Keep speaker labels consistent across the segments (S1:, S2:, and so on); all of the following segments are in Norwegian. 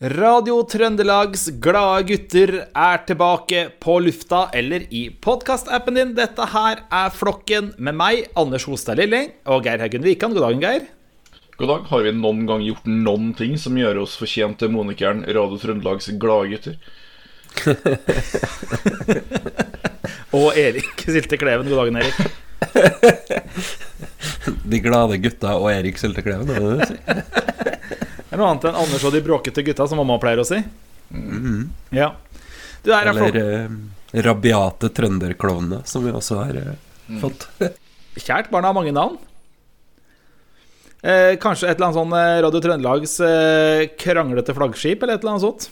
S1: Radio Trøndelags glade gutter er tilbake på lufta eller i podkastappen din. Dette her er Flokken med meg, Anders Hostad Lilling, og Geir Haugen Wikan. God dagen, Geir.
S2: God dag. Har vi noen gang gjort noen ting som gjør oss fortjent til monikeren Radio Trøndelags glade gutter?
S1: Og Erik Sylte Kleven. God dagen, Erik.
S3: De glade gutta og Erik Sylte Kleven, er det det du sier?
S1: Noe annet enn Anders og de bråkete gutta, som mamma pleier å si? Ja. Du er
S3: Eller eh, rabiate trønderklovnene, som vi også har eh, fått.
S1: Kjært barn har mange navn. Eh, kanskje et eller annet sånn eh, Radio Trøndelags eh, kranglete flaggskip, eller et eller annet sånt.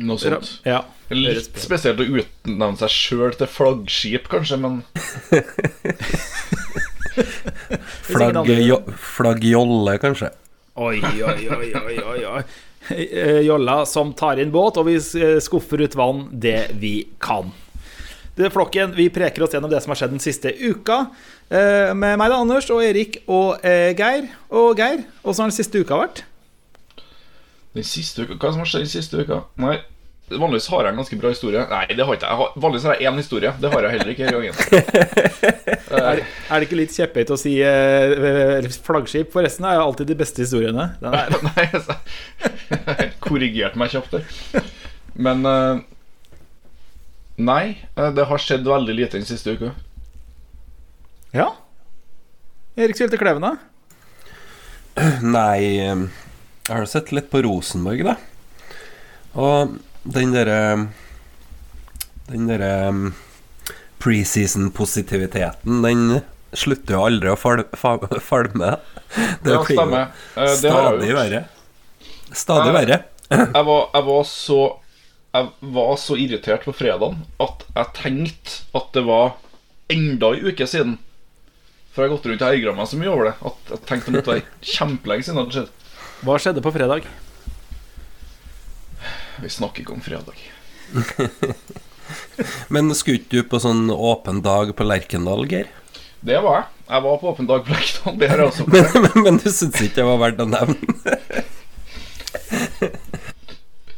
S2: Noe sånt.
S1: Ja.
S2: Litt spesielt å utnevne seg sjøl til flaggskip, kanskje, men
S3: Flagg, flaggjolle, kanskje.
S1: Oi, oi, oi, oi, oi. Eh, Jolla som tar inn båt, og vi eh, skuffer ut vann det vi kan. Det er flokken, Vi preker oss gjennom det som har skjedd den siste uka. Eh, med meg, da, Anders, og Erik og Geir. Og Geir, åssen har den siste uka vært?
S2: den siste uka Hva som har skjedd den siste uka? Nei, Vanligvis har jeg en ganske bra historie. Nei, det har ikke jeg. ikke har, vanligvis har jeg én historie. Det har jeg heller ikke denne gangen.
S1: Er, er det ikke litt kjepphøyt å si eh, flaggskip? Forresten er jo alltid de beste historiene. Den
S2: Nei, altså, jeg korrigerte meg kjapt der. Men eh, Nei, eh, det har skjedd veldig lite den siste uka.
S1: ja. Erik Sylte Kleven, da?
S3: Nei, eh, jeg har sett litt på Rosenborg, da. Og den derre Den derre um, preseason-positiviteten, den slutter jo aldri å falme. Det
S2: Ja,
S3: blir jo.
S2: Eh, jeg
S3: stadig verre. Stadig verre.
S2: Jeg var, jeg var så Jeg var så irritert på fredagen at jeg tenkte at det var enda en uke siden. For jeg har gått rundt og ergra meg så mye over det at jeg tenkte det måtte være kjempelenge siden det hadde skjedd.
S1: Hva skjedde på fredag?
S2: Vi snakker ikke om fredag.
S3: Men skulle ikke du på sånn åpen dag på Lerkendal, Geir?
S2: Det var jeg. Jeg var på åpen dag på Lerkendal. Det har jeg også
S3: Men, men, men du syns ikke det var verdt å nevne?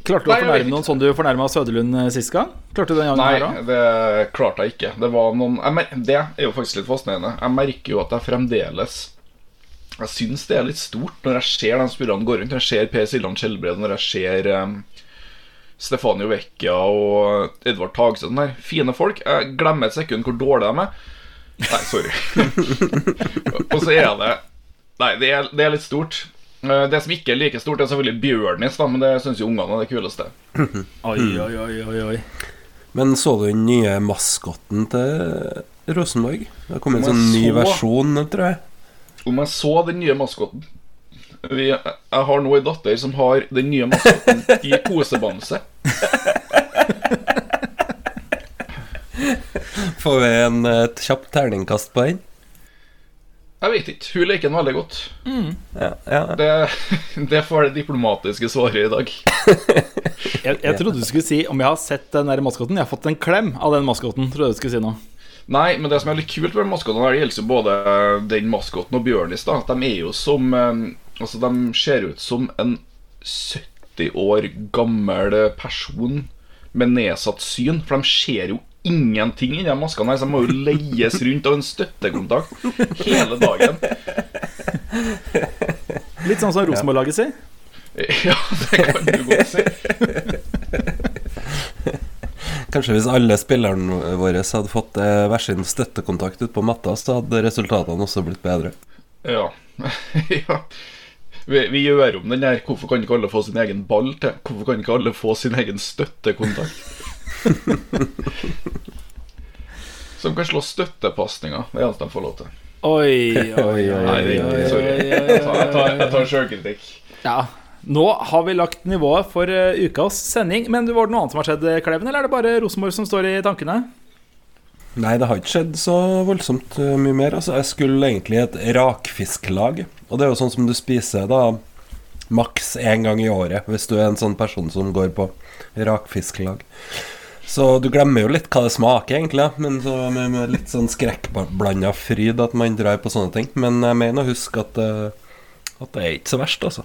S1: Klarte du
S2: Nei, å
S1: fornærme noen sånn du fornærma Søderlund eh, sist gang? Klarte du den gangen
S2: Nei,
S1: her òg?
S2: det klarte jeg ikke. Det var noen jeg mer, Det er jo faktisk litt fascinerende. Jeg merker jo at jeg fremdeles Jeg syns det er litt stort når jeg ser de spillerne gå rundt. Når jeg ser Per Siljan Skjelbred, når jeg ser um, Stefanio Vecchia og Edvard Tagseth. Sånn der. Fine folk. Jeg glemmer et sekund hvor dårlige de er. Nei, sorry. og så er det Nei, det er, det er litt stort. Eh, Det som ikke er like stort, er selvfølgelig Bjørnis, da, men det syns jo ungene er det kuleste.
S1: Oi, oi, oi, oi, oi.
S3: Men så du den nye maskotten til Rosenborg? Det har
S2: kommet en
S3: sånn ny
S2: så-
S3: versjon, tror jeg.
S2: Om jeg så den nye maskoten vi, Jeg har nå en datter som har den nye maskoten i kosebamse.
S3: Får vi en et kjapt terningkast på den?
S2: Jeg vet ikke. Hun liker den veldig godt.
S3: Ja, ja.
S2: Det, det får det diplomatiske svaret i dag.
S1: Jeg, jeg trodde du skulle si om jeg har sett den der maskoten. Jeg har fått en klem av den maskoten. Trodde du skulle si noe
S2: Nei, men det som er litt kult med maskotene, her, det gjelder jo både den maskoten og Bjørnis. da at De er jo som eh, Altså, de ser ut som en 70 år gammel person med nedsatt syn. For de ser jo ingenting inni de maskene her, så de må jo leies rundt av en støttekontakt hele dagen.
S1: Litt sånn som Rosenborg-laget sier.
S2: Ja, det kan du godt si.
S3: Kanskje hvis alle spillerne våre hadde fått eh, hver sin støttekontakt ute på matta, så hadde resultatene også blitt bedre.
S2: Ja. ja. Vi, vi gjør om den der 'Hvorfor kan ikke alle få sin egen ball?' til 'Hvorfor kan ikke alle få sin egen støttekontakt?' Som kan slå støttepasninger. Det er alt de får lov til.
S1: Oi, oi, oi,
S2: Nei, det er ikke Sorry. Jeg tar, jeg tar, sjølkritikk.
S1: Ja. Nå har vi lagt nivået for eh, ukas sending. Men var det noe annet som har skjedd, Kleven, eller er det bare Rosenborg som står i tankene?
S3: Nei, det har ikke skjedd så voldsomt eh, mye mer. Altså, jeg skulle egentlig i et rakfisklag. Og det er jo sånn som du spiser da maks én gang i året, hvis du er en sånn person som går på rakfisklag. Så du glemmer jo litt hva det smaker, egentlig. Men så med, litt sånn skrekkblanda fryd at man drar på sånne ting. Men jeg mener å huske at, eh, at det er ikke så verst, altså.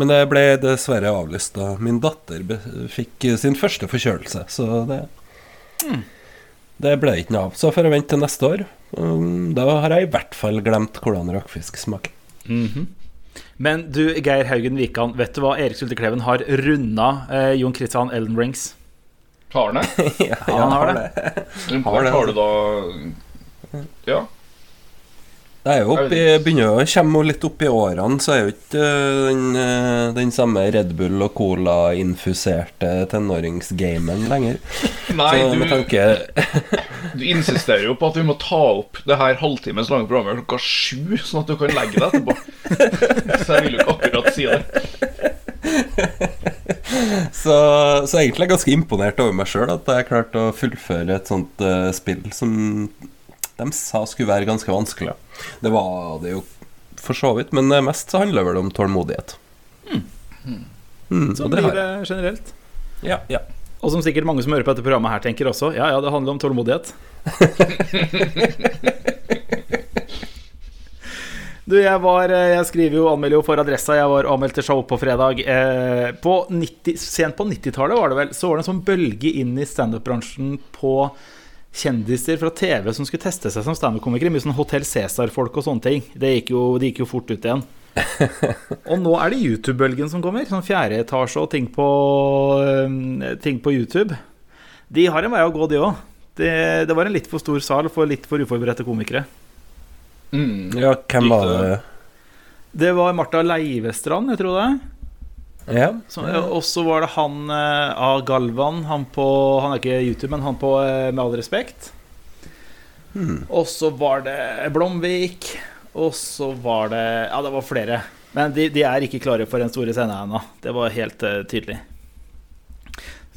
S3: Men det ble dessverre avlyst da min datter fikk sin første forkjølelse, så det Det ble ikke noe av. Så får jeg vente til neste år. Um, Da har jeg i hvert fall glemt hvordan rakfisk smaker.
S1: Men du, Geir Haugen Wikan, vet du hva Erik Sultekleven har runda eh, Jon Christian Elden Rings?
S2: Har den det?
S3: ja,
S1: han har det.
S2: Har,
S3: det,
S2: har du da Ja.
S3: Det er jo oppi, begynner å komme litt opp i årene, så er jo ikke øh, den, øh, den samme Red Bull og Cola-infuserte tenåringsgamen lenger.
S2: Nei,
S3: så
S2: du,
S3: tanke
S2: du insisterer jo på at vi må ta opp det her halvtimes lange programmet klokka sju, sånn at du kan legge deg etterpå. Så jeg vil jo ikke akkurat si det.
S3: så, så egentlig er jeg ganske imponert over meg sjøl at jeg klarte å fullføre et sånt uh, spill som de sa skulle være ganske vanskelig. Det var det jo for så vidt, men øh, mest så handler det vel om tålmodighet. Mm,
S1: Som
S3: og det har jeg.
S1: generelt.
S3: Ja, ja.
S1: Og som sikkert mange som hører på dette programmet her tenker også. Ja, ja, det handler om tålmodighet. Du, jeg var Jeg skriver jo anmelder jo for Adressa. Jeg var anmeldt til show på fredag. Eh, på 90, sent på 90-tallet var det vel, så var det en sånn bølge inn i standup-bransjen på kjendiser fra TV som skulle teste seg som standup-komikere. Mye sånn Hotell Cæsar-folk og sånne ting. Det gikk, jo, de gikk jo fort ut igjen. og nå er det YouTube-bølgen som kommer. Sånn fjerde etasje og ting på, ting på YouTube. De har en vei å gå, de òg. Det, det var en litt for stor sal for litt for uforberedte komikere.
S2: Mm.
S3: ja, hvem var det?
S1: Det var Martha Leivestrand, jeg tror det.
S3: Ja.
S1: Og så var det han A. av Galvan. Han på Han er ikke YouTube, men han på eh, Med all respekt. Og så var det Blomvik. Og så var det Ja, det var flere. Men de, de er ikke klare for den store scenen ennå. Det var helt uh, tydelig.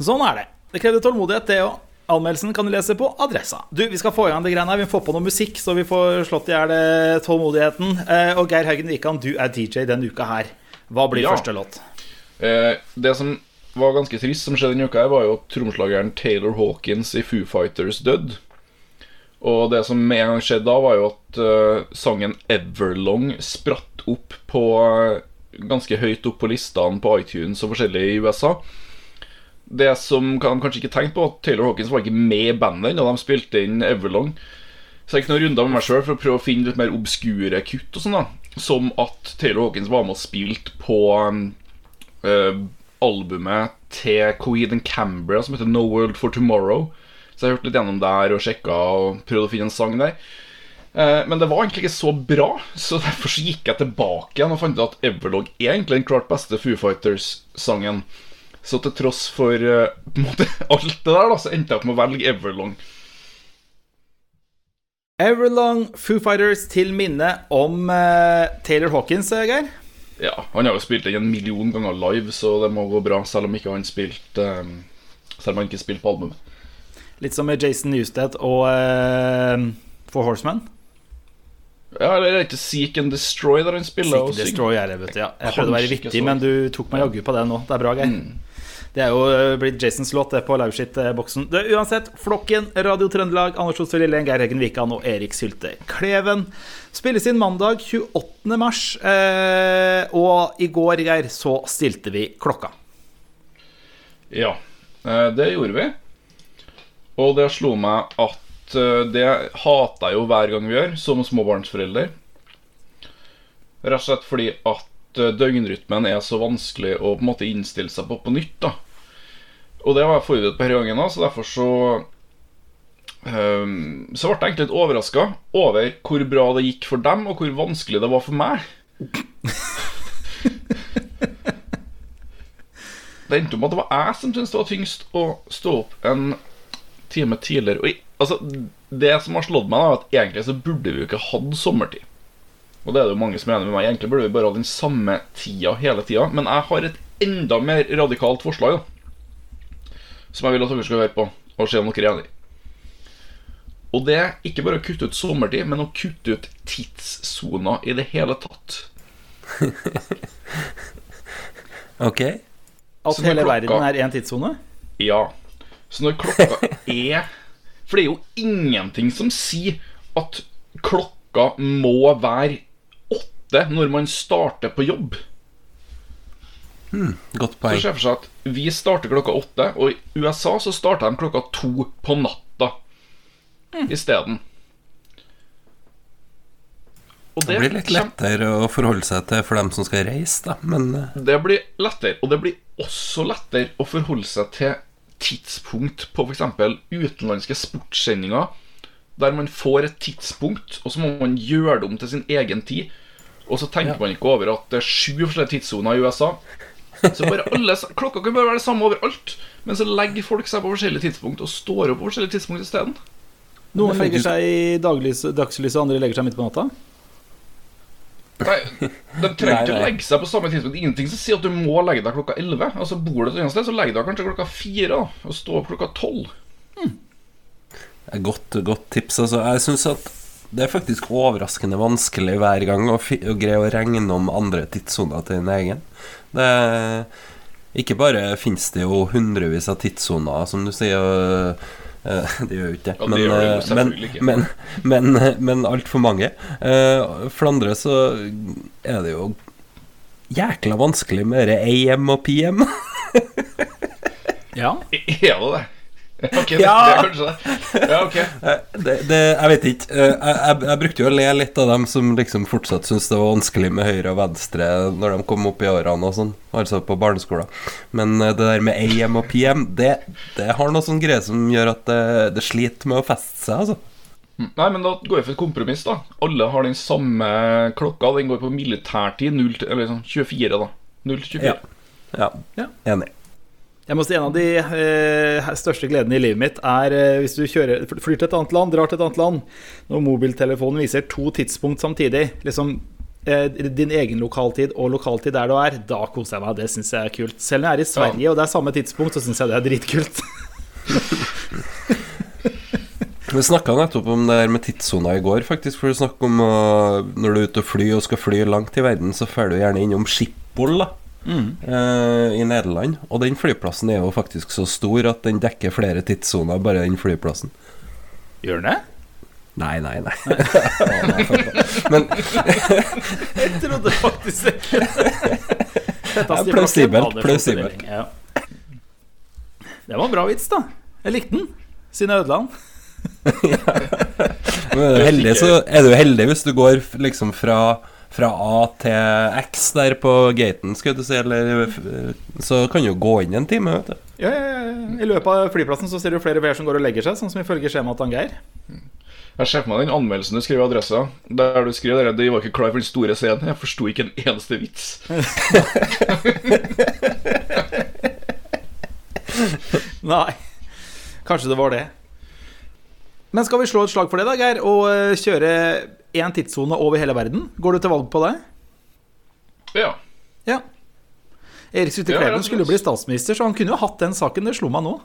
S1: Sånn er det. Det krevde tålmodighet, det òg. Anmeldelsen kan du lese på adressa. Du, Vi skal få i gang det greiene her. Vi får på noe musikk, så vi får slått i hjel eh, tålmodigheten. Eh, Og Geir Haugen Wikan, du er DJ denne uka her. Hva blir
S2: Ja.
S1: første låt?
S2: Eh, det som var ganske trist, som skjedde denne uka, her var jo at tromslageren Taylor Hawkins i Foo Fighters døde. Og det som med en gang skjedde da, var jo at eh, sangen 'Everlong' spratt opp på eh, Ganske høyt opp på listene på iTunes og forskjellig i USA. Det som kan kanskje ikke tenkte på, at Taylor Hawkins var ikke med i bandet da de spilte inn 'Everlong'. Så jeg gikk noen runder med meg sjøl for å prøve å finne litt mer obskure kutt. og sånn da Som at Taylor Hawkins var med og spilte på um, eh, albumet til Coed and Cambria som heter No World for Tomorrow. Så jeg hørte litt gjennom der og sjekka og prøvde å finne en sang der. Eh, men det var egentlig ikke så bra, så derfor så gikk jeg tilbake igjen og fant ut at Everlog er egentlig den klart beste Foo Fighters-sangen. Så til tross for eh, på en måte alt det der, da, så endte jeg opp med å velge Everlong.
S1: Everlong Foo Fighters til minne om uh, Taylor Hawkins, Geir.
S2: Ja, Han har jo spilt den en million ganger live, så det må gå bra, selv om ikke han spilte um, Selv om han ikke spilte på albumet.
S1: Litt som med Jason Newsted og uh, For Horseman?
S2: Ja, eller er ikke Seek and Destroy der han spiller?
S1: Seek
S2: and?
S1: Destroy er det, vet du. Ja. Jeg prøvde å være vittig, men du tok meg jaggu på det nå. Det er bra, Geir. Det er jo eh, blitt Jasons låt på Lauvskitt-boksen. Er Uansett, Flokken, Radio Trøndelag, Anders Otto Lillen, Geir Heggen Wikan og Erik Sylte Kleven. Spilles inn mandag 28. mars. Eh, og i går, Geir, så stilte vi klokka.
S2: Ja, eh, det gjorde vi. Og det slo meg at eh, det hater jeg jo hver gang vi gjør, som småbarnsforelder. Rett og slett fordi at eh, døgnrytmen er så vanskelig å på en måte innstille seg på på nytt. da Og det var jeg forberedt på denne gangen, da, så derfor så um, Så ble jeg egentlig litt overraska over hvor bra det gikk for dem, og hvor vanskelig det var for meg. Det endte med at det var jeg som syntes det var tyngst å stå opp en time tidligere. Og altså, det som har slått meg, er at egentlig så burde vi jo ikke hatt sommertid. Og det er det jo mange som er enig med meg. Egentlig burde vi bare ha den samme tida hele tida. Men jeg har et enda mer radikalt forslag, da. Som jeg vil at dere skal høre på, og se om dere er enig. Og det er ikke bare å kutte ut sommertid, men å kutte ut tidssoner i det hele tatt.
S3: Ok.
S1: At hele
S2: klokka-
S1: verden er én tidssone?
S2: Ja. Så når klokka er For det er jo ingenting som sier at klokka må være åtte når man starter på jobb.
S3: Godt
S2: Så
S3: poeng.
S2: ser for seg at Vi starter klokka åtte, og i USA så starter de klokka to på natta isteden. Og
S3: Det blir litt lettere å forholde seg til for dem som skal reise, da. Men eh,
S2: Det blir lettere, og det blir også lettere å forholde seg til tidspunkt på f.eks. utenlandske sportssendinger, der man får et tidspunkt, og så må man gjøre det om til sin egen tid. Og så tenker man ikke over at det er sju forskjellige tidssoner i USA. Så bare alle, Klokka kan bare være det samme overalt, men så legger folk seg på forskjellige tidspunkt og står opp på forskjellige tidspunkt isteden.
S1: Noen
S3: er
S1: legger seg i daglys- dagslyset, og andre legger seg midt på natta.
S2: Nei, De trenger ikke
S3: nei.
S2: legge seg på samme tidspunkt. Ingenting som sier at du må legge deg klokka 11. Altså Bor du et annet sted, så legg deg kanskje klokka 4 og stå opp klokka 12.
S3: Et godt, godt tips. Altså, jeg syns at det er faktisk overraskende vanskelig hver gang å, fi å greie å regne om andre tidssoner til din egen. Det Ikke bare finnes det jo hundrevis av tidssoner, som du sier. Øh, eh, det gjør jo ikke det.
S2: Ja, det
S3: Men,
S2: det
S3: eh, men,
S2: ikke.
S3: men, men, men altfor mange. Eh, For andre så er det jo jækla vanskelig med det AM og PM.
S1: Ja.
S2: Er det det? Ok, det,
S3: Ja.
S2: det er kanskje det. Ja, ok.
S3: Eh, Det, det, jeg vet ikke. Eh, Jeg, jeg, jeg brukte jo å le litt av dem som liksom fortsatt syntes det var vanskelig med høyre og venstre når de kom opp i årene og sånn, altså på barneskolen. Men eh, det der med AM og PM, det, det har noe sånn greie som gjør at det, det sliter med å feste seg, altså.
S2: Nei, men da går jeg for et kompromiss, da. Alle har den samme klokka. Den går på militærtid. 0 til, eller sånn 24, da. 0 til 24.
S3: Ja. Ja,
S1: Ja.
S3: enig.
S1: Jeg må si En av de eh, største gledene i livet mitt er eh, hvis du kjører, flyr til et annet land, drar til et annet land, når mobiltelefonen viser to tidspunkt samtidig. Liksom eh, Din egen lokaltid og lokaltid der du er. Da koser jeg meg. Det syns jeg er kult. Selv når jeg er i Sverige og det er samme tidspunkt, så syns jeg det er dritkult.
S3: Vi snakka nettopp om det her med tidssona i går, faktisk. For du snakker om uh, når du er ute og flyr og skal fly langt i verden, så drar du gjerne innom Schiphol da, eh, i Nederland. Og den flyplassen er jo faktisk så stor at den dekker flere tidssoner, bare den flyplassen.
S1: Gjør den det?
S3: Nei, nei, nei. Men
S1: Jeg trodde faktisk ikke
S3: det.
S1: Stiv
S3: plausibelt, plausibelt.
S1: Ja. Det var en bra vits, da. Jeg likte den. Siden jeg ødela den.
S3: men er du heldig, så er du heldig hvis du går liksom fra, fra A til X der på gaten, skal du si, eller eh, Så kan du gå inn en time, vet du.
S1: Ja, ja, ja. I løpet av flyplassen så ser du flere veier som går og legger seg, sånn som ifølge skjemaet til Geir.
S2: Jeg ser for meg den anmeldelsen du skrev i Adressa, der du skrev at de var ikke klar for den store scenen. Jeg forsto ikke en eneste vits.
S1: Nei. Kanskje det var det. Men skal vi slå et slag for det, da, Geir? Og eh, kjøre én tidssone over hele verden? Går du til valg på det?
S2: Ja.
S1: Ja. Erik Sutte Kleven skulle
S2: jo
S1: bli statsminister, så han kunne jo hatt den saken. Det slo meg nå.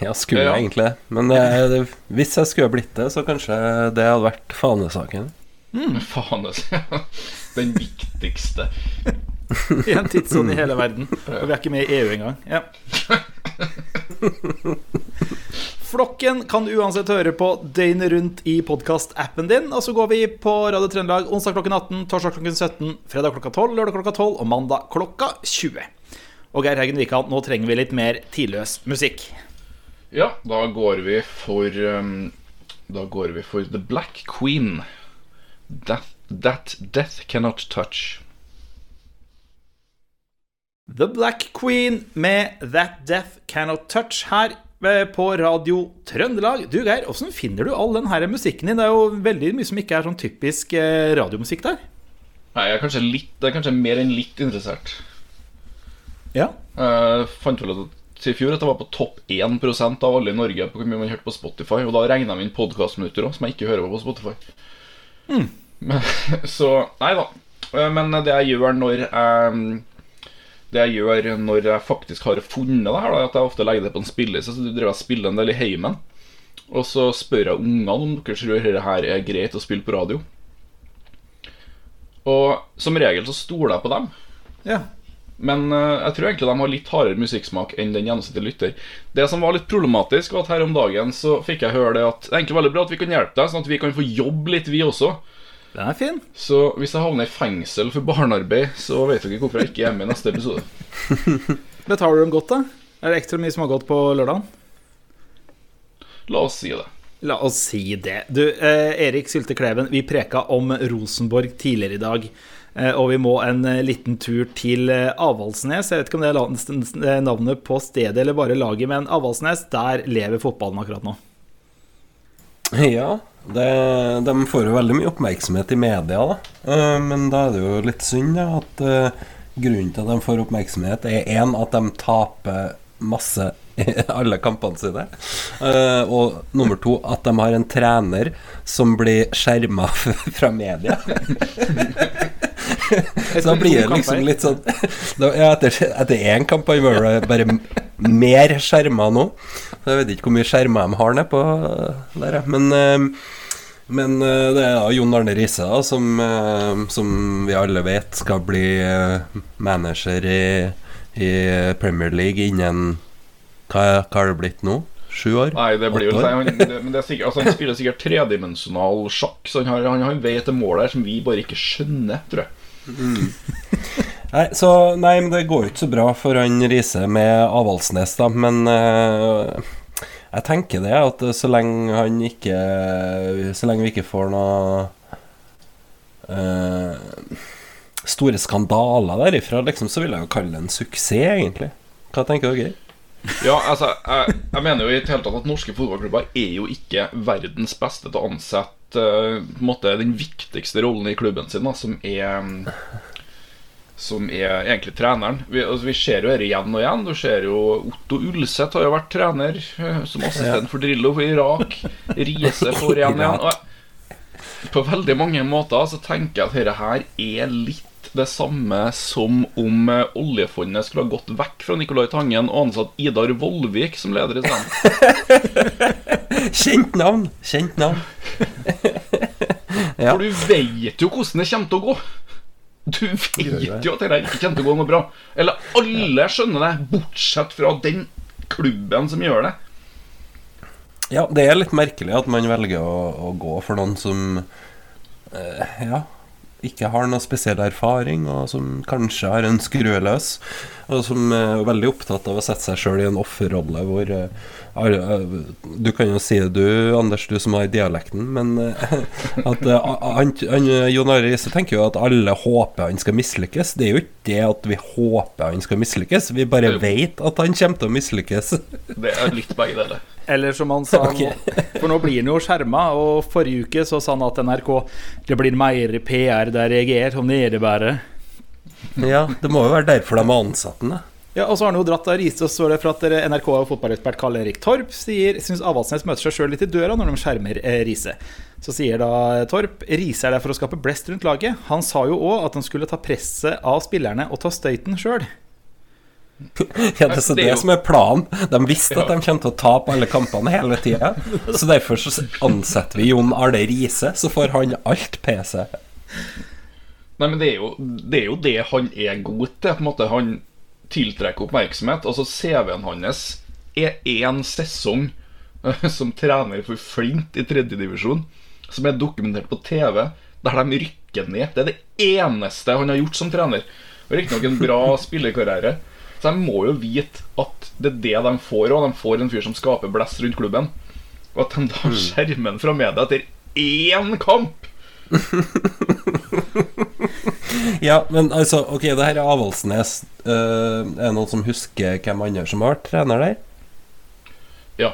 S3: Ja, skulle
S2: Ja.
S3: jeg egentlig det. Men eh, det, hvis jeg skulle blitt det, så kanskje det hadde vært fanesaken.
S2: Mm. altså. Den viktigste.
S1: Én tidssone i hele verden. Og vi er ikke med i EU engang. Ja. Flokken kan uansett høre på døgnet rundt i podkastappen din. Og så går vi på Radio Trøndelag onsdag klokken 18, torsdag klokken 17, fredag klokka 12, lørdag klokka 12 og mandag klokka 20. Og Geir Haugen Wikan, nå trenger vi litt mer tidløs musikk.
S2: Ja, da går vi for um, Da går vi for The Black Queen. That, that Death Cannot Touch.
S1: The Black Queen med That Death Cannot Touch her eh, på Radio Trøndelag. Du Geir, åssen finner du all den her musikken din? Det er jo veldig mye som ikke er sånn typisk eh, radiomusikk der.
S2: Nei, jeg er kanskje litt Jeg er kanskje mer enn litt interessert.
S1: Ja.
S2: Jeg fant vel ut i fjor at jeg var på topp 1% av alle i Norge på hvor mye man hørte på Spotify. Og da regna jeg inn podkastminutter òg, som jeg ikke hører på på Spotify. Men, så Nei da. Eh, Men det jeg gjør når jeg Det jeg gjør når jeg faktisk har funnet det her, da, at jeg ofte legger det på en spilleliste. Så driver jeg spiller en del i heimen. Og så spør jeg ungene om dere tror dette her er greit å spille på radio. Og som regel så stoler jeg på dem.
S1: ja.
S2: Men eh, jeg tror egentlig de har litt hardere musikksmak enn den gjennomsnittlige lytter. Det som var litt problematisk, var at her om dagen så fikk jeg høre det at det er egentlig veldig bra at vi kan hjelpe deg, sånn at vi kan få jobbe litt, vi også.
S1: Den er fin.
S2: Så hvis jeg havner i fengsel for barnearbeid, så vet dere hvorfor jeg ikke er med i neste episode.
S1: Betaler du dem godt, da? Er det ekstra mye som har gått på lørdagen?
S2: La oss si det.
S1: La oss si det. Du, eh, Erik Sylte Kleven, vi preka om Rosenborg tidligere i dag. Eh, og vi må en eh, liten tur til eh, Avaldsnes. Jeg vet ikke om det er navnet på stedet eller bare laget, men Avaldsnes, der lever fotballen akkurat nå.
S3: Ja, det, de får jo veldig mye oppmerksomhet i media, da. Eh, men da er det jo litt synd da, at eh, grunnen til at de får oppmerksomhet, er én at de taper masse i alle kampene sine. Eh, og nummer to at de har en trener som blir skjerma fra media. Så da blir det liksom litt sånn da, ja, Etter, én kamp har vi bare mer skjerma nå. Jeg vet ikke hvor mye skjermer de har nedpå der. Men, eh, men eh, det er da Jon Arne Riise, da, som, eh, som vi alle vet skal bli eh, manager i, i Premier League innen hva, hva har det blitt nå? Sju år?
S2: Nei, det blir jo han, men det er sikkert, altså, Han spiller sikkert tredimensjonal sjakk, så han har, han har en vei til mål der som vi bare ikke skjønner, tror jeg.
S3: Nei, så, nei, men det går jo ikke så bra for han Riise med Avaldsnes, da. Men eh, jeg tenker det, at så lenge han ikke Så lenge vi ikke får noe uh, store skandaler derifra, liksom, så vil jeg jo kalle det en suksess, egentlig. Hva tenker dere?
S2: Ja, altså, jeg, jeg mener jo i det hele tatt at norske fotballklubber er jo ikke verdens beste til å ansette uh, på en måte den viktigste rollen i klubben sin, da, som er som er egentlig treneren. Vi, altså, vi ser jo dette igjen og igjen. Du ser jo Otto Ulseth har jo vært trener eh, som assistent for Drillo i Irak. Riise får igjen igjen. Og på veldig mange måter så tenker jeg at dette her er litt det samme som om eh, oljefondet skulle ha gått vekk fra Nicolai Tangen og ansatt Idar Vollvik som leder i stedet.
S3: Kjent navn! Kjent navn. Ja.
S2: For du vet jo hvordan det kommer til å gå. Du vet jo at dette ikke kommer til å gå noe bra. Eller alle skjønner det, bortsett fra den klubben som gjør det.
S3: Ja, det er litt merkelig at man velger å, å gå for noen som eh, Ja, ikke har noe spesiell erfaring, og som kanskje har en skrue løs. Og som er veldig opptatt av å sette seg sjøl i en offerrolle hvor eh, eh, Du kan jo si det, du, Anders, du som har dialekten, men eh, at han, han, Jon Arild Riise tenker jo at alle håper han skal mislykkes. Det er jo ikke det at vi håper han skal mislykkes, vi bare veit at han kommer til å mislykkes.
S2: Det er litt begge deler.
S1: Eller som han sa okay. For nå blir han jo skjerma, og forrige uke så sa han at NRK Det blir mer PR der jeg er, om det gjør det bare.
S3: Ja, det må jo være derfor de har ansatt den. da.
S1: Ja, og så har han jo dratt av riset, og så står det for at NRK og fotballekspert Karl Erik Torp sier syns Avaldsnes møter seg sjøl litt i døra når de skjermer eh, Riise. Så sier da Torp Riise er der for å skape blest rundt laget. Han sa jo òg at han skulle ta presset av spillerne og ta støyten sjøl.
S3: Ja, det er så
S2: Det
S3: som er planen. De visste at de kommer til å tape alle kampene hele tida. Så derfor så ansetter vi Jon Arne Riise, så får han alt PC.
S2: Nei, men det er, jo, det er jo det han er god til. På en måte Han tiltrekker oppmerksomhet. Altså CV-en hans er én sesong eh, som trener for Flint i tredjedivisjon, som er dokumentert på TV, der de rykker ned. Det er det eneste han har gjort som trener. Riktignok en bra spillerkarriere. Så de må jo vite at det er det de får òg. De får en fyr som skaper blest rundt klubben. Og at de da skjermer han fra media etter én kamp!
S3: Ja, men altså, ok, det her er Avaldsnes. Uh, er det noen som husker hvem andre som har vært trener der?
S2: Ja.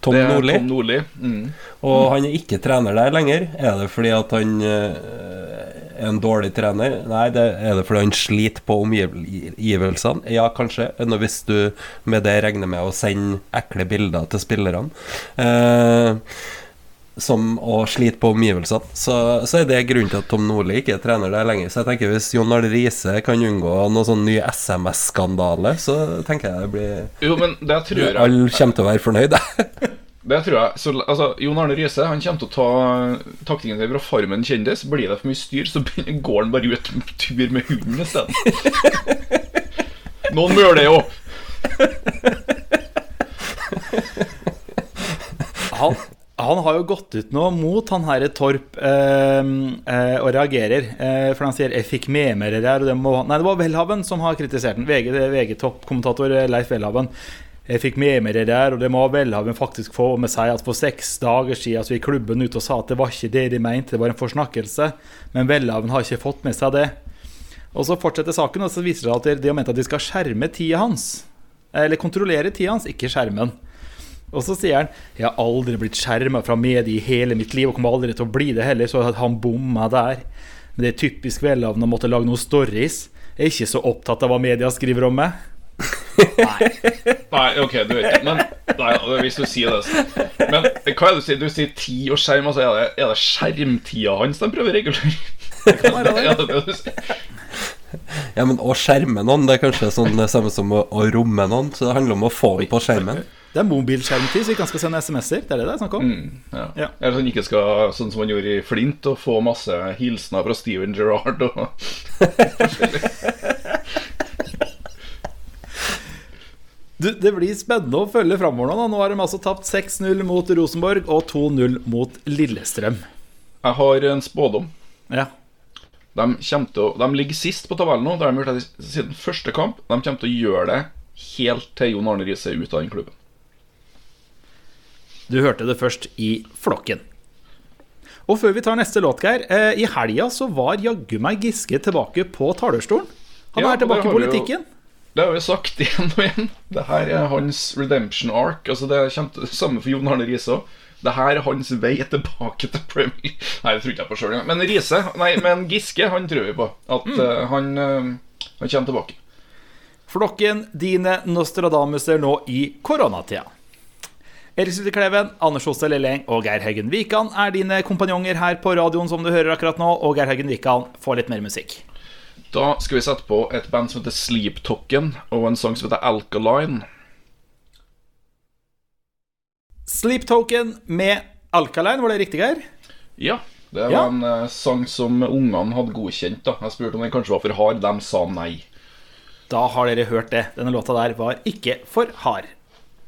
S3: Tom
S2: det
S3: Nordli.
S2: Tom Nordli. Mm.
S3: Og han er ikke trener der lenger. Er det fordi at han eh, er en dårlig trener? Nei, det er det fordi han sliter på omgivelsene? Ja, kanskje. Nå Hvis du med det regner med å sende ekle bilder til spillerne. Eh, som å slite på omgivelsene. Så, så er det grunnen til at Tom Nordli ikke er trener der lenger. Så jeg tenker hvis Jon Arne Riise kan unngå noen sånn ny SMS-skandale, så tenker jeg det blir
S2: Jo, men det tror jeg
S3: Alle kommer til å være fornøyd,
S2: Det tror jeg så, altså, Jon Arne Riise Han kommer til å ta taktikken sin fra Farmen kjendis. Blir det for mye styr, så går han bare ut en tur med hunden i må Noen møler jo.
S1: Han, Han har jo gått ut nå mot han herre Torp eh, eh, og reagerer. Eh, for han sier 'jeg fikk med meg det. Og det. Nei, det var Welhaven som har kritisert den. VG, VG-toppkommentator eh, Leif Welhaven. Jeg fikk med meg det der, og det må Welhaven faktisk få med seg at for seks dager siden så gikk klubben ut og sa at det var ikke det de mente, det var en forsnakkelse. Men Welhaven har ikke fått med seg det. Og så fortsetter saken, og så viser det at de har ment at de skal skjerme tida hans. Eller kontrollere tida hans, ikke skjermen. Og så sier han Jeg har aldri blitt skjerma fra medie i hele mitt liv, og kommer aldri til å bli det heller, så at han bomma der. Men det er typisk Welhaven å måtte lage noen stories. Jeg er ikke så opptatt av hva media skriver om meg.
S2: Nei, Nei, ok, du vet ikke. Men nei, hvis du sier det så. Men hva er det du sier? Du sier tid og skjerm. Altså, er, det, er det skjermtida hans de prøver å regulere? Ja, det er det.
S3: Ja, men å skjerme noen, det er kanskje sånn det samme som å, å romme noen. Så det handler om å få på skjermen.
S1: Det er mobilskjermtid, så vi kan skal sende SMS-er. Det er det det er snakk om.
S2: Mm, ja.
S1: Ja.
S2: Eller sånn ikke skal, sånn som han gjorde i Flint, og få masse hilsener fra Steven Gerrard og
S1: Du, det blir spennende å følge framover nå. da. Nå har de altså tapt 6-0 mot Rosenborg og 2-0 mot Lillestrøm.
S2: Jeg har en spådom.
S1: Ja.
S2: De, å, de ligger sist på tabellen nå. Det har de gjort det siden første kamp. De kommer til å gjøre det helt til Jon Arne Riise er ute av den klubben.
S1: Du hørte det først i flokken. Og før vi tar neste låt, Geir. Eh, I helga så var jaggu meg Giske tilbake på talerstolen. Han
S2: Ja,
S1: er tilbake i
S2: politikken. jo-. Det har vi sagt igjen og igjen. Det her er hans redemption arc. Altså Det kommer kjent samme for Jon Arne Riise òg. Det her er hans vei tilbake til Premier Nei, det tror ikke jeg på sjøl engang. Men Riise, nei, men Giske, han tror vi på. At eh, han, uh, han kommer tilbake.
S1: Flokken, dine Nostradamuser nå i koronatida. Erik Sulte Kleven, Anders Hostel Lelleng og Geir Haugen Wikan er dine kompanjonger her på radioen som du hører akkurat nå. Og Geir Haugen Wikan får litt mer musikk.
S2: Da skal vi sette på et band som heter Sleep Token, og en sang som heter Alkaline.
S1: Sleep Token med Alkaline, var det riktig, Geir?
S2: Ja, det var
S1: Ja.
S2: en uh, sang som ungene hadde godkjent. da Jeg spurte om den kanskje var for hard. De sa nei.
S1: Da har dere hørt det. Denne låta der var ikke for hard.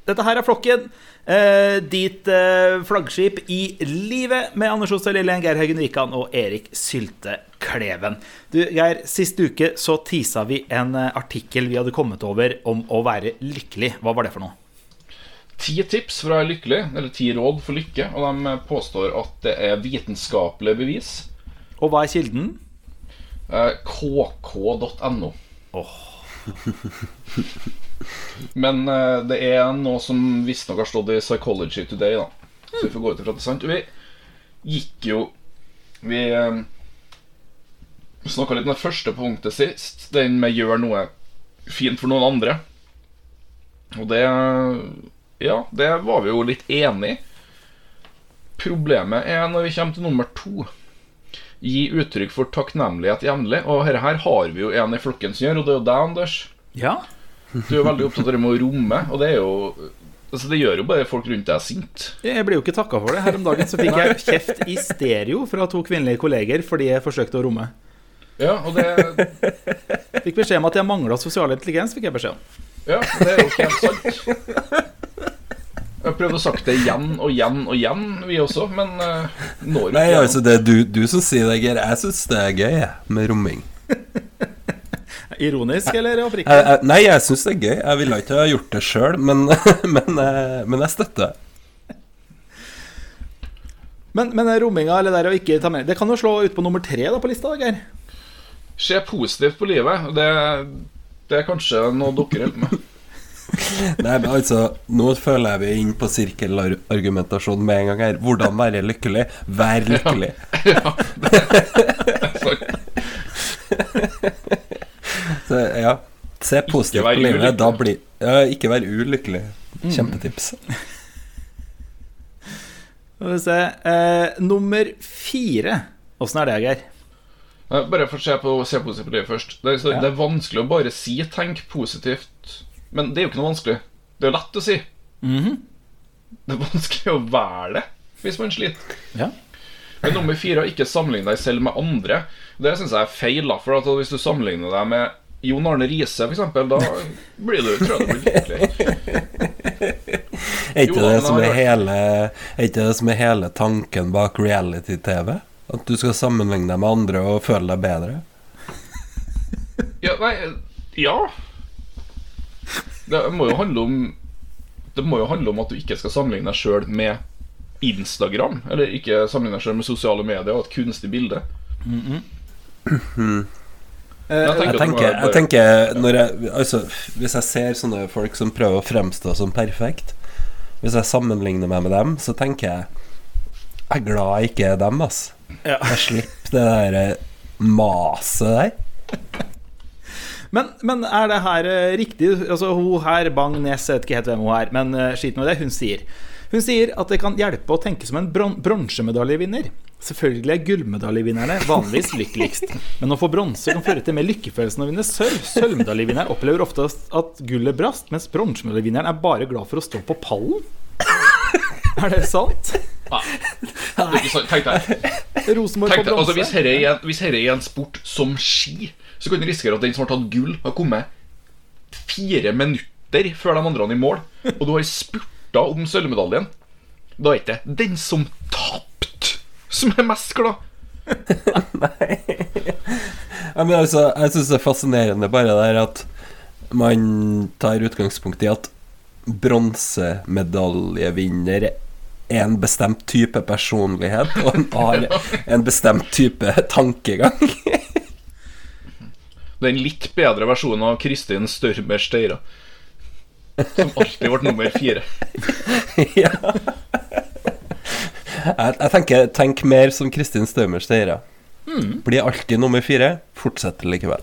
S1: Dette her er Flokken. Eh, ditt eh, flaggskip i livet med Anders Ostad Lillen, Geir Haugen Wikan og Erik Sylte Kleven. Du, Geir, sist uke så tisa vi en eh, artikkel vi hadde kommet over om å være lykkelig. Hva var det for noe?
S2: Ti tips for å være lykkelig, eller ti råd for lykke, og de eh, påstår at det er vitenskapelige bevis.
S1: Og hva er kilden?
S2: Eh, kk.no. Men uh, det er noe som visstnok har stått i Psychology Today, da. Så vi får gå ut ifra at det er sant. Vi gikk jo Vi uh, snakka litt om det første punktet sist. Den med 'gjør noe fint for noen andre'. Og det Ja, det var vi jo litt enig i. Problemet er når vi kommer til nummer to. Gi uttrykk for takknemlighet jevnlig. Og dette her har vi jo en i flokken som gjør, og det er jo deg, Anders.
S1: Ja.
S2: Du er veldig opptatt av det med å romme, og det er jo Altså Det gjør jo bare folk rundt deg sint.
S1: Jeg ble jo ikke takka for det. Her om dagen så fikk jeg kjeft i stereo fra to kvinnelige kolleger fordi jeg forsøkte å romme.
S2: Ja, og det,
S1: Fikk beskjed om at jeg mangla sosial intelligens. fikk jeg beskjed om
S2: ja, det er jo ikke helt sant. Jeg har prøvd å sagt det igjen og igjen og igjen, vi også, men uh, når
S3: Nei, altså det er du, du som sier det, Geir. Jeg syns det er gøy med romming.
S1: Ironisk eller oppriktig?
S3: jeg, nei, jeg syns det er gøy. Jeg ville ikke ha gjort det sjøl, men, men, eh, men jeg støtter.
S1: Men, men romminga eller det der å ikke ta med Det kan jo slå ut på nummer tre da på lista, Geir.
S2: Se positivt på livet. Det, det er kanskje noe dere hjelper med.
S3: Nei, men altså Nå føler jeg vi er inne på sirkelargumentasjon med en gang her. Hvordan være lykkelig? Vær lykkelig.
S2: Sånn.
S3: Så, ja. Se positivt på livet.
S2: ulykkelig.
S3: Da blir ja, Ikke vær ulykkelig. Kjempetips.
S1: Skal vi se eh, Nummer fire. Åssen er det, Geir?
S2: Eh, Bare for å se, på, se positivt på livet først. Det er, så,
S1: Ja.
S2: det er vanskelig å bare si 'tenk positivt', men det er jo ikke noe vanskelig. Det er jo lett å si. Det er vanskelig å være det hvis man sliter.
S1: Ja.
S2: Men nummer fire ikke sammenligne deg selv med andre. Det syns jeg er feil. For at Hvis du sammenligner deg med Jon Arne Riise, f.eks., da blir du, lykkelig.
S3: Er ikke det som er hele Er ikke det som er hele tanken bak reality-TV? At du skal sammenligne deg med andre og føle deg bedre?
S2: Ja, nei Ja. Det må jo handle om Det må jo handle om at du ikke skal sammenligne deg sjøl med Instagram. Eller ikke sammenligne deg sjøl med sosiale medier og et kunstig bilde.
S1: Mm
S2: Jeg
S3: Jeg
S2: tenker at
S3: tenker, jeg tenker når jeg, altså, Hvis jeg ser sånne folk som prøver å fremstå som perfekt Hvis jeg sammenligner meg med dem, så tenker jeg Jeg er glad jeg ikke er dem, ass.
S1: Ja.
S3: Jeg slipper det der eh, maset der.
S1: Men, men er det her eh, riktig? Altså Hun her, Bang Nes, jeg vet ikke helt hvem hun er, men skit nå i det. Hun sier Hun sier at det kan hjelpe å tenke som en bron bronsemedaljevinner. Selvfølgelig er gullmedaljevinnerne vanligvis lykkeligst, men å få bronse kan føre til mer lykkefølelse å vinne sølv. Sølvmedaljevinneren opplever ofte at gullet brast, mens bronsemedaljevinneren er bare glad for å stå på pallen. Er det sant?
S2: Nei. Sant. Tenk deg
S1: Rosenborg
S2: Tenk
S1: på
S2: bronse. altså, hvis dette er, hvis dette er en sport som ski, så kan du risikere at den som har tatt gull, har kommet fire minutter før de andre i mål, og du har spurta om sølvmedaljen. Da er ikke det den som tapte, som er mest glad.
S3: Nei. men altså, jeg syns det er fascinerende bare det at man tar utgangspunkt i at bronsemedaljevinner er en bestemt type personlighet og en har en bestemt type tankegang.
S2: Det er en litt bedre versjon av Kristin Størmer Steira. Som alltid ble nummer fire.
S3: ja. Jeg, jeg tenker tenk mer som Kristin Stømer Steira. Blir alltid nummer fire, fortsetter likevel.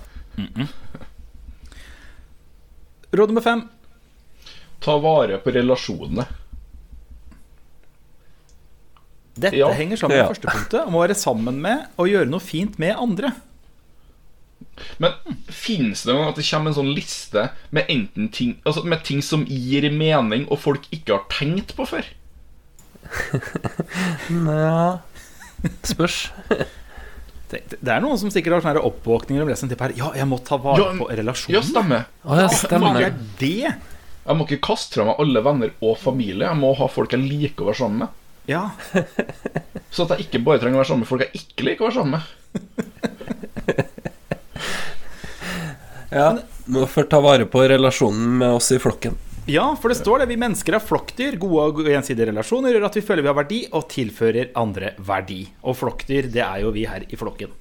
S1: Råd nummer fem.
S2: Ta vare på relasjonene.
S1: Dette
S2: Ja.
S1: henger sammen med
S3: Ja.
S1: første punktet om å være sammen med og gjøre noe fint med andre.
S2: Men finnes det noen at det kommer en sånn liste med enten ting Altså med ting som gir mening, og folk ikke har tenkt på før?
S3: Ja Spørs.
S1: Det det er noen som sikkert har sånne her oppvåkninger om leser en her. Ja, jeg må ta vare
S2: Ja,
S1: på relasjonen.
S2: Ja, stemmer.
S3: Å ja,
S1: Hva
S3: stemmer.
S1: er det?
S2: Jeg må ikke kaste fra meg alle venner og familie. Jeg må ha folk jeg liker å være sammen med.
S1: Ja,
S2: Så at jeg ikke bare trenger å være sammen med folk jeg ikke liker å være sammen med.
S3: Ja, må først ta vare på relasjonen med oss i flokken.
S1: Ja, for det står det. Vi mennesker er flokkdyr. Gode og gjensidige relasjoner gjør at vi føler vi har verdi, og tilfører andre verdi. Og flokkdyr, det er jo vi her i flokken.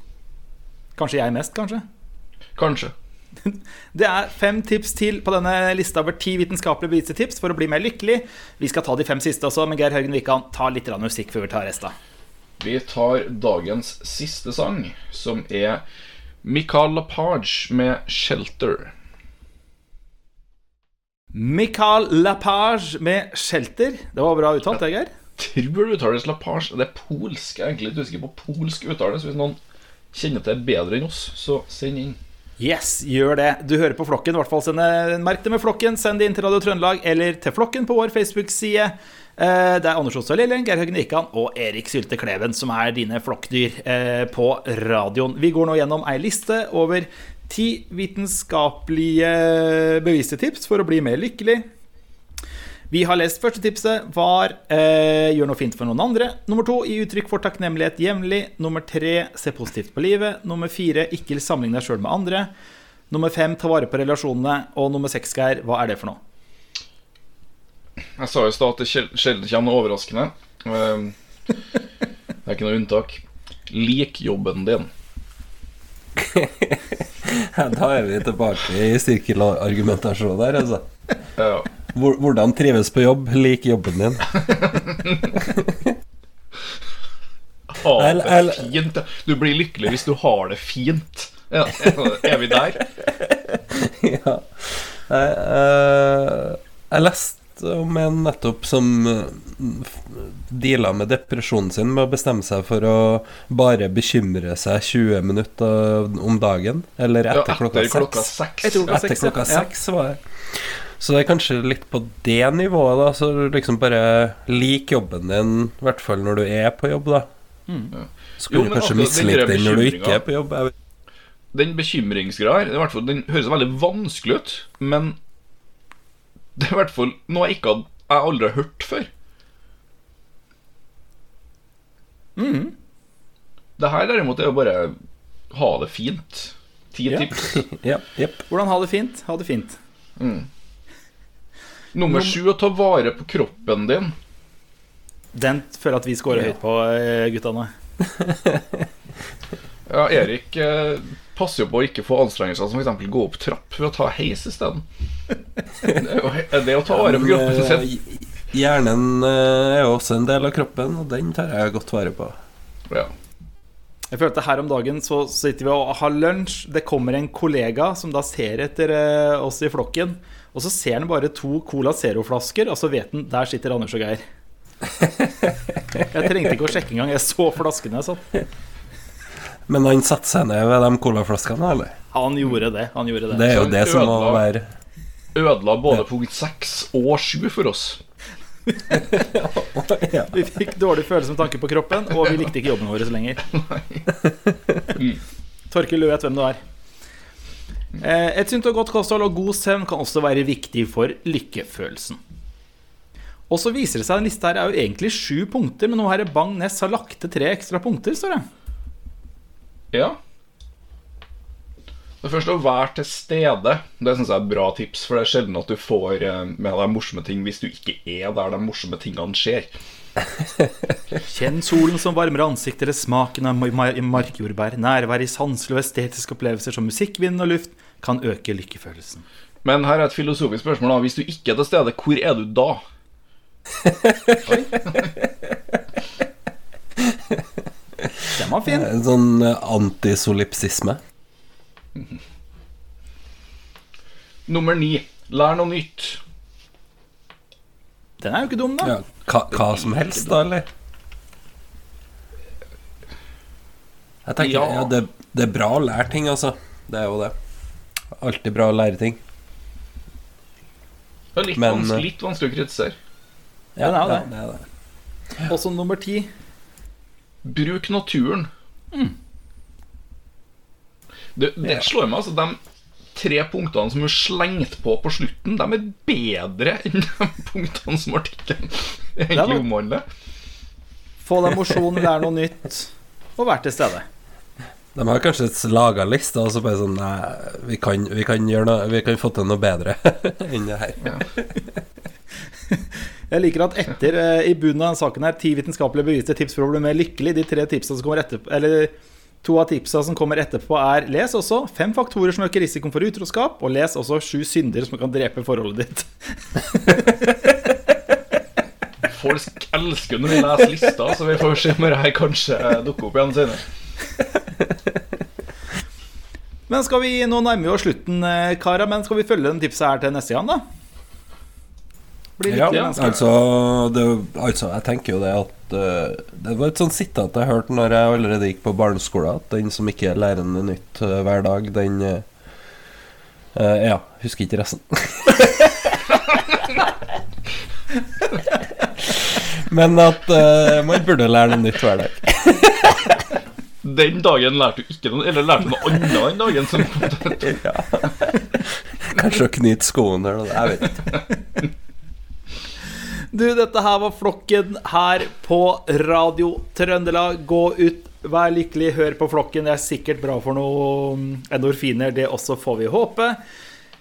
S1: Kanskje jeg mest, kanskje?
S2: Kanskje.
S1: Det er fem tips til på denne lista over ti vitenskapelige bevisetips for å bli mer lykkelig. Vi skal ta de fem siste også, men Geir Haugen Wikan, ta litt musikk før vi tar resten.
S2: Vi tar dagens siste sang, som er Michael Lapage med 'Shelter'.
S1: Michael Lapage med 'Shelter'. Det var bra uttalt, det, Geir.
S2: Tror det uttales Lapage. Det er polsk. Jeg er egentlig litt usikker på polsk uttale, så hvis noen kjenner til det bedre enn oss, så send inn.
S1: Yes, gjør det. Du hører på Flokken. I hvert fall send Merk det med Flokken. Send det inn til Radio Trøndelag eller til Flokken på vår Facebook-side. Eh, Det er Anders Ostad Lillen, Geir Høgen Wikan og Erik Sylte Kleven som er dine flokkdyr eh, på radioen. Vi går nå gjennom ei liste over ti vitenskapelige beviste tips for å bli mer lykkelig. Vi har lest første tipset var eh, gjør noe fint for noen andre. Nummer to gi uttrykk for takknemlighet jevnlig. Nummer tre se positivt på livet. Nummer fire ikke sammenligne deg sjøl med andre. Nummer fem ta vare på relasjonene. Og nummer seks, Geir, hva er det for noe?
S2: Jeg sa i stad at det sjel- sjelden kommer noe overraskende. Ehm, Det er ikke noe unntak. Lik jobben din.
S3: Da er vi tilbake i sirkelargumentasjon der, altså.
S2: Ja.
S3: Hvordan trives på jobb? Lik jobben din.
S2: Ha det fint. Du blir lykkelig hvis du har det fint. Ja, er vi der?
S3: ja. Jeg, eh, jeg leste om en nettopp som Dealer deala med depresjonen sin med å bestemme seg for å bare bekymre seg 20 minutter om dagen. Eller
S2: Ja,
S3: etter klokka
S2: klokka
S3: seks.
S2: seks.
S1: Etter klokka seks, ja.
S3: klokka
S1: Ja.
S3: var det. Så det er kanskje litt på det nivået, da. Så liksom bare lik jobben din, i hvert fall når du er på jobb, da. Så
S2: Jo,
S3: kan du kanskje mislike den når du ikke er på jobb. Jeg vet.
S2: Den bekymringsgreia her, den høres veldig vanskelig ut, men det er i hvert fall noe jeg ikke hadde jeg aldri har hørt før. Det her derimot er jo bare ha det fint. Ti
S1: Ja.
S2: tips.
S3: Ja, yep.
S1: Hvordan ha det fint? Ha det fint.
S2: Nummer sju å ta vare på kroppen din.
S1: Den føler jeg at vi scorer høyt på, gutta guttene.
S2: Ja, Erik eh, passer jo på å ikke få anstrengelser som f.eks. gå opp trapp ved å ta heis isteden. Det å ta vare på kroppen sin.
S3: eh, Hjernen eh, er jo også en del av kroppen, og den tar jeg godt vare på.
S2: Ja.
S1: Jeg følte Her om dagen så sitter vi og har lunsj. Det kommer en kollega som da ser etter eh, oss i flokken. Og så ser han bare to Cola Zero-flasker, og så vet han der sitter Anders og Geir. Jeg trengte ikke å sjekke engang. Jeg så flaskene. Sånn.
S3: Men han satte seg ned ved de colaflaskene, eller?
S1: Han gjorde det. Han gjorde det.
S3: Det er jo det som må være
S2: Ødela både punkt seks og sju for oss.
S1: Vi fikk dårlig følelse med tanke på kroppen, og vi likte ikke jobben vår lenger. Torkil, du vet hvem du er. Eh, Et sunt og godt kosthold og god søvn kan også være viktig for lykkefølelsen. Og så viser det seg at lista her er jo egentlig sju punkter, men nå har Bang Ness har lagt til tre ekstra punkter, står det.
S2: Ja. Det første å være til stede. Det synes jeg er et bra tips, for det er sjelden at du får eh, med deg morsomme ting hvis du ikke er der de morsomme tingene skjer.
S1: Kjenn solen som varmer ansiktet, eller smaken av markjordbær. Nærvær i sanselige og estetiske opplevelser som musikk, vind og luft kan øke lykkefølelsen.
S2: Men her er et filosofisk spørsmål. da Hvis du ikke er til stede, hvor er du da?
S1: Den var fin.
S3: En sånn eh, antisolipsisme.
S2: Nummer ni. Lær noe nytt.
S1: Den er jo ikke dum, da.
S3: Ja, hva, hva som helst, da, eller? Jeg tenker,
S2: Ja.
S3: ja, det, det er bra å lære ting, altså. Det er jo det. Alltid bra å lære ting.
S2: Det er litt,
S3: Men,
S2: vanskelig,
S3: eh,
S2: litt vanskelig å kritisere.
S3: Ja,
S1: Den er jo
S3: ja,
S1: det.
S3: det er det.
S1: Også nummer ti.
S2: Bruk naturen. Det, det
S3: Ja.
S2: slår meg, altså. De tre punktene som hun slengte på på slutten, de er bedre enn de punktene som artikkelen
S1: Det
S2: egentlig omhandler.
S1: Få deg mosjon, lær noe nytt, og vær til stede.
S3: De har kanskje laga liste, og så bare sånn Nei, vi kan, vi kan, gjøre noe, vi kan få til noe bedre enn det her.
S1: Jeg liker at etter, eh, i bunnen av denne saken her, ti vitenskapelige bevis til tips for å bli mer lykkelig, de tre tipsene som kommer etterpå, eller to av tipsene som kommer etterpå, er les også fem faktorer som øker risikoen for utroskap, og les også sju synder som kan drepe forholdet ditt.
S2: Folk elsker når vi leser lista, så vi får se om det her kanskje dukker opp igjen senere.
S1: Men skal vi, nå nærmer vi oss slutten, eh, Kara, men skal vi følge den tipset her til neste gang, da? Bli
S3: Ja, altså, det, altså Jeg tenker jo det at uh, Det var et sånt sitat jeg hørte når jeg allerede gikk på barneskolen, at den som ikke lærer noe nytt uh, hver dag, den eh, eh, Ja, husker ikke resten. Men at man burde lære noe nytt hver dag.
S2: Den dagen lærte du ikke noe, eller lærte du noe annet den dagen som kom til
S3: Kanskje å knyte skoene eller noe. Jeg vet ikke.
S1: Du, dette her var Flokken her på Radio Trøndelag. Gå ut, vær lykkelig, hør på Flokken. Det er sikkert bra for noen endorfiner, det også, får vi håpe.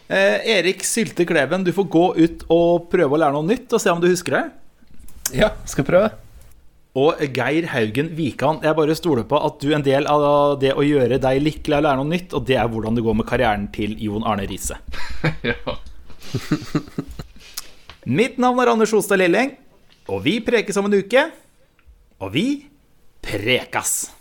S1: Eh, Erik Sylte Kleven, du får gå ut og prøve å lære noe nytt, og se om du husker det.
S3: Ja, skal prøve.
S1: Og Geir Haugen Wikan, jeg bare stoler på at du er en del av det å gjøre deg lykkelig og lære noe nytt, og det er hvordan det går med karrieren til Jon Arne Riise.
S2: Ja.
S1: Mitt navn er Anders Ostad Lilleng, og vi prekes om en uke. Og vi prekas!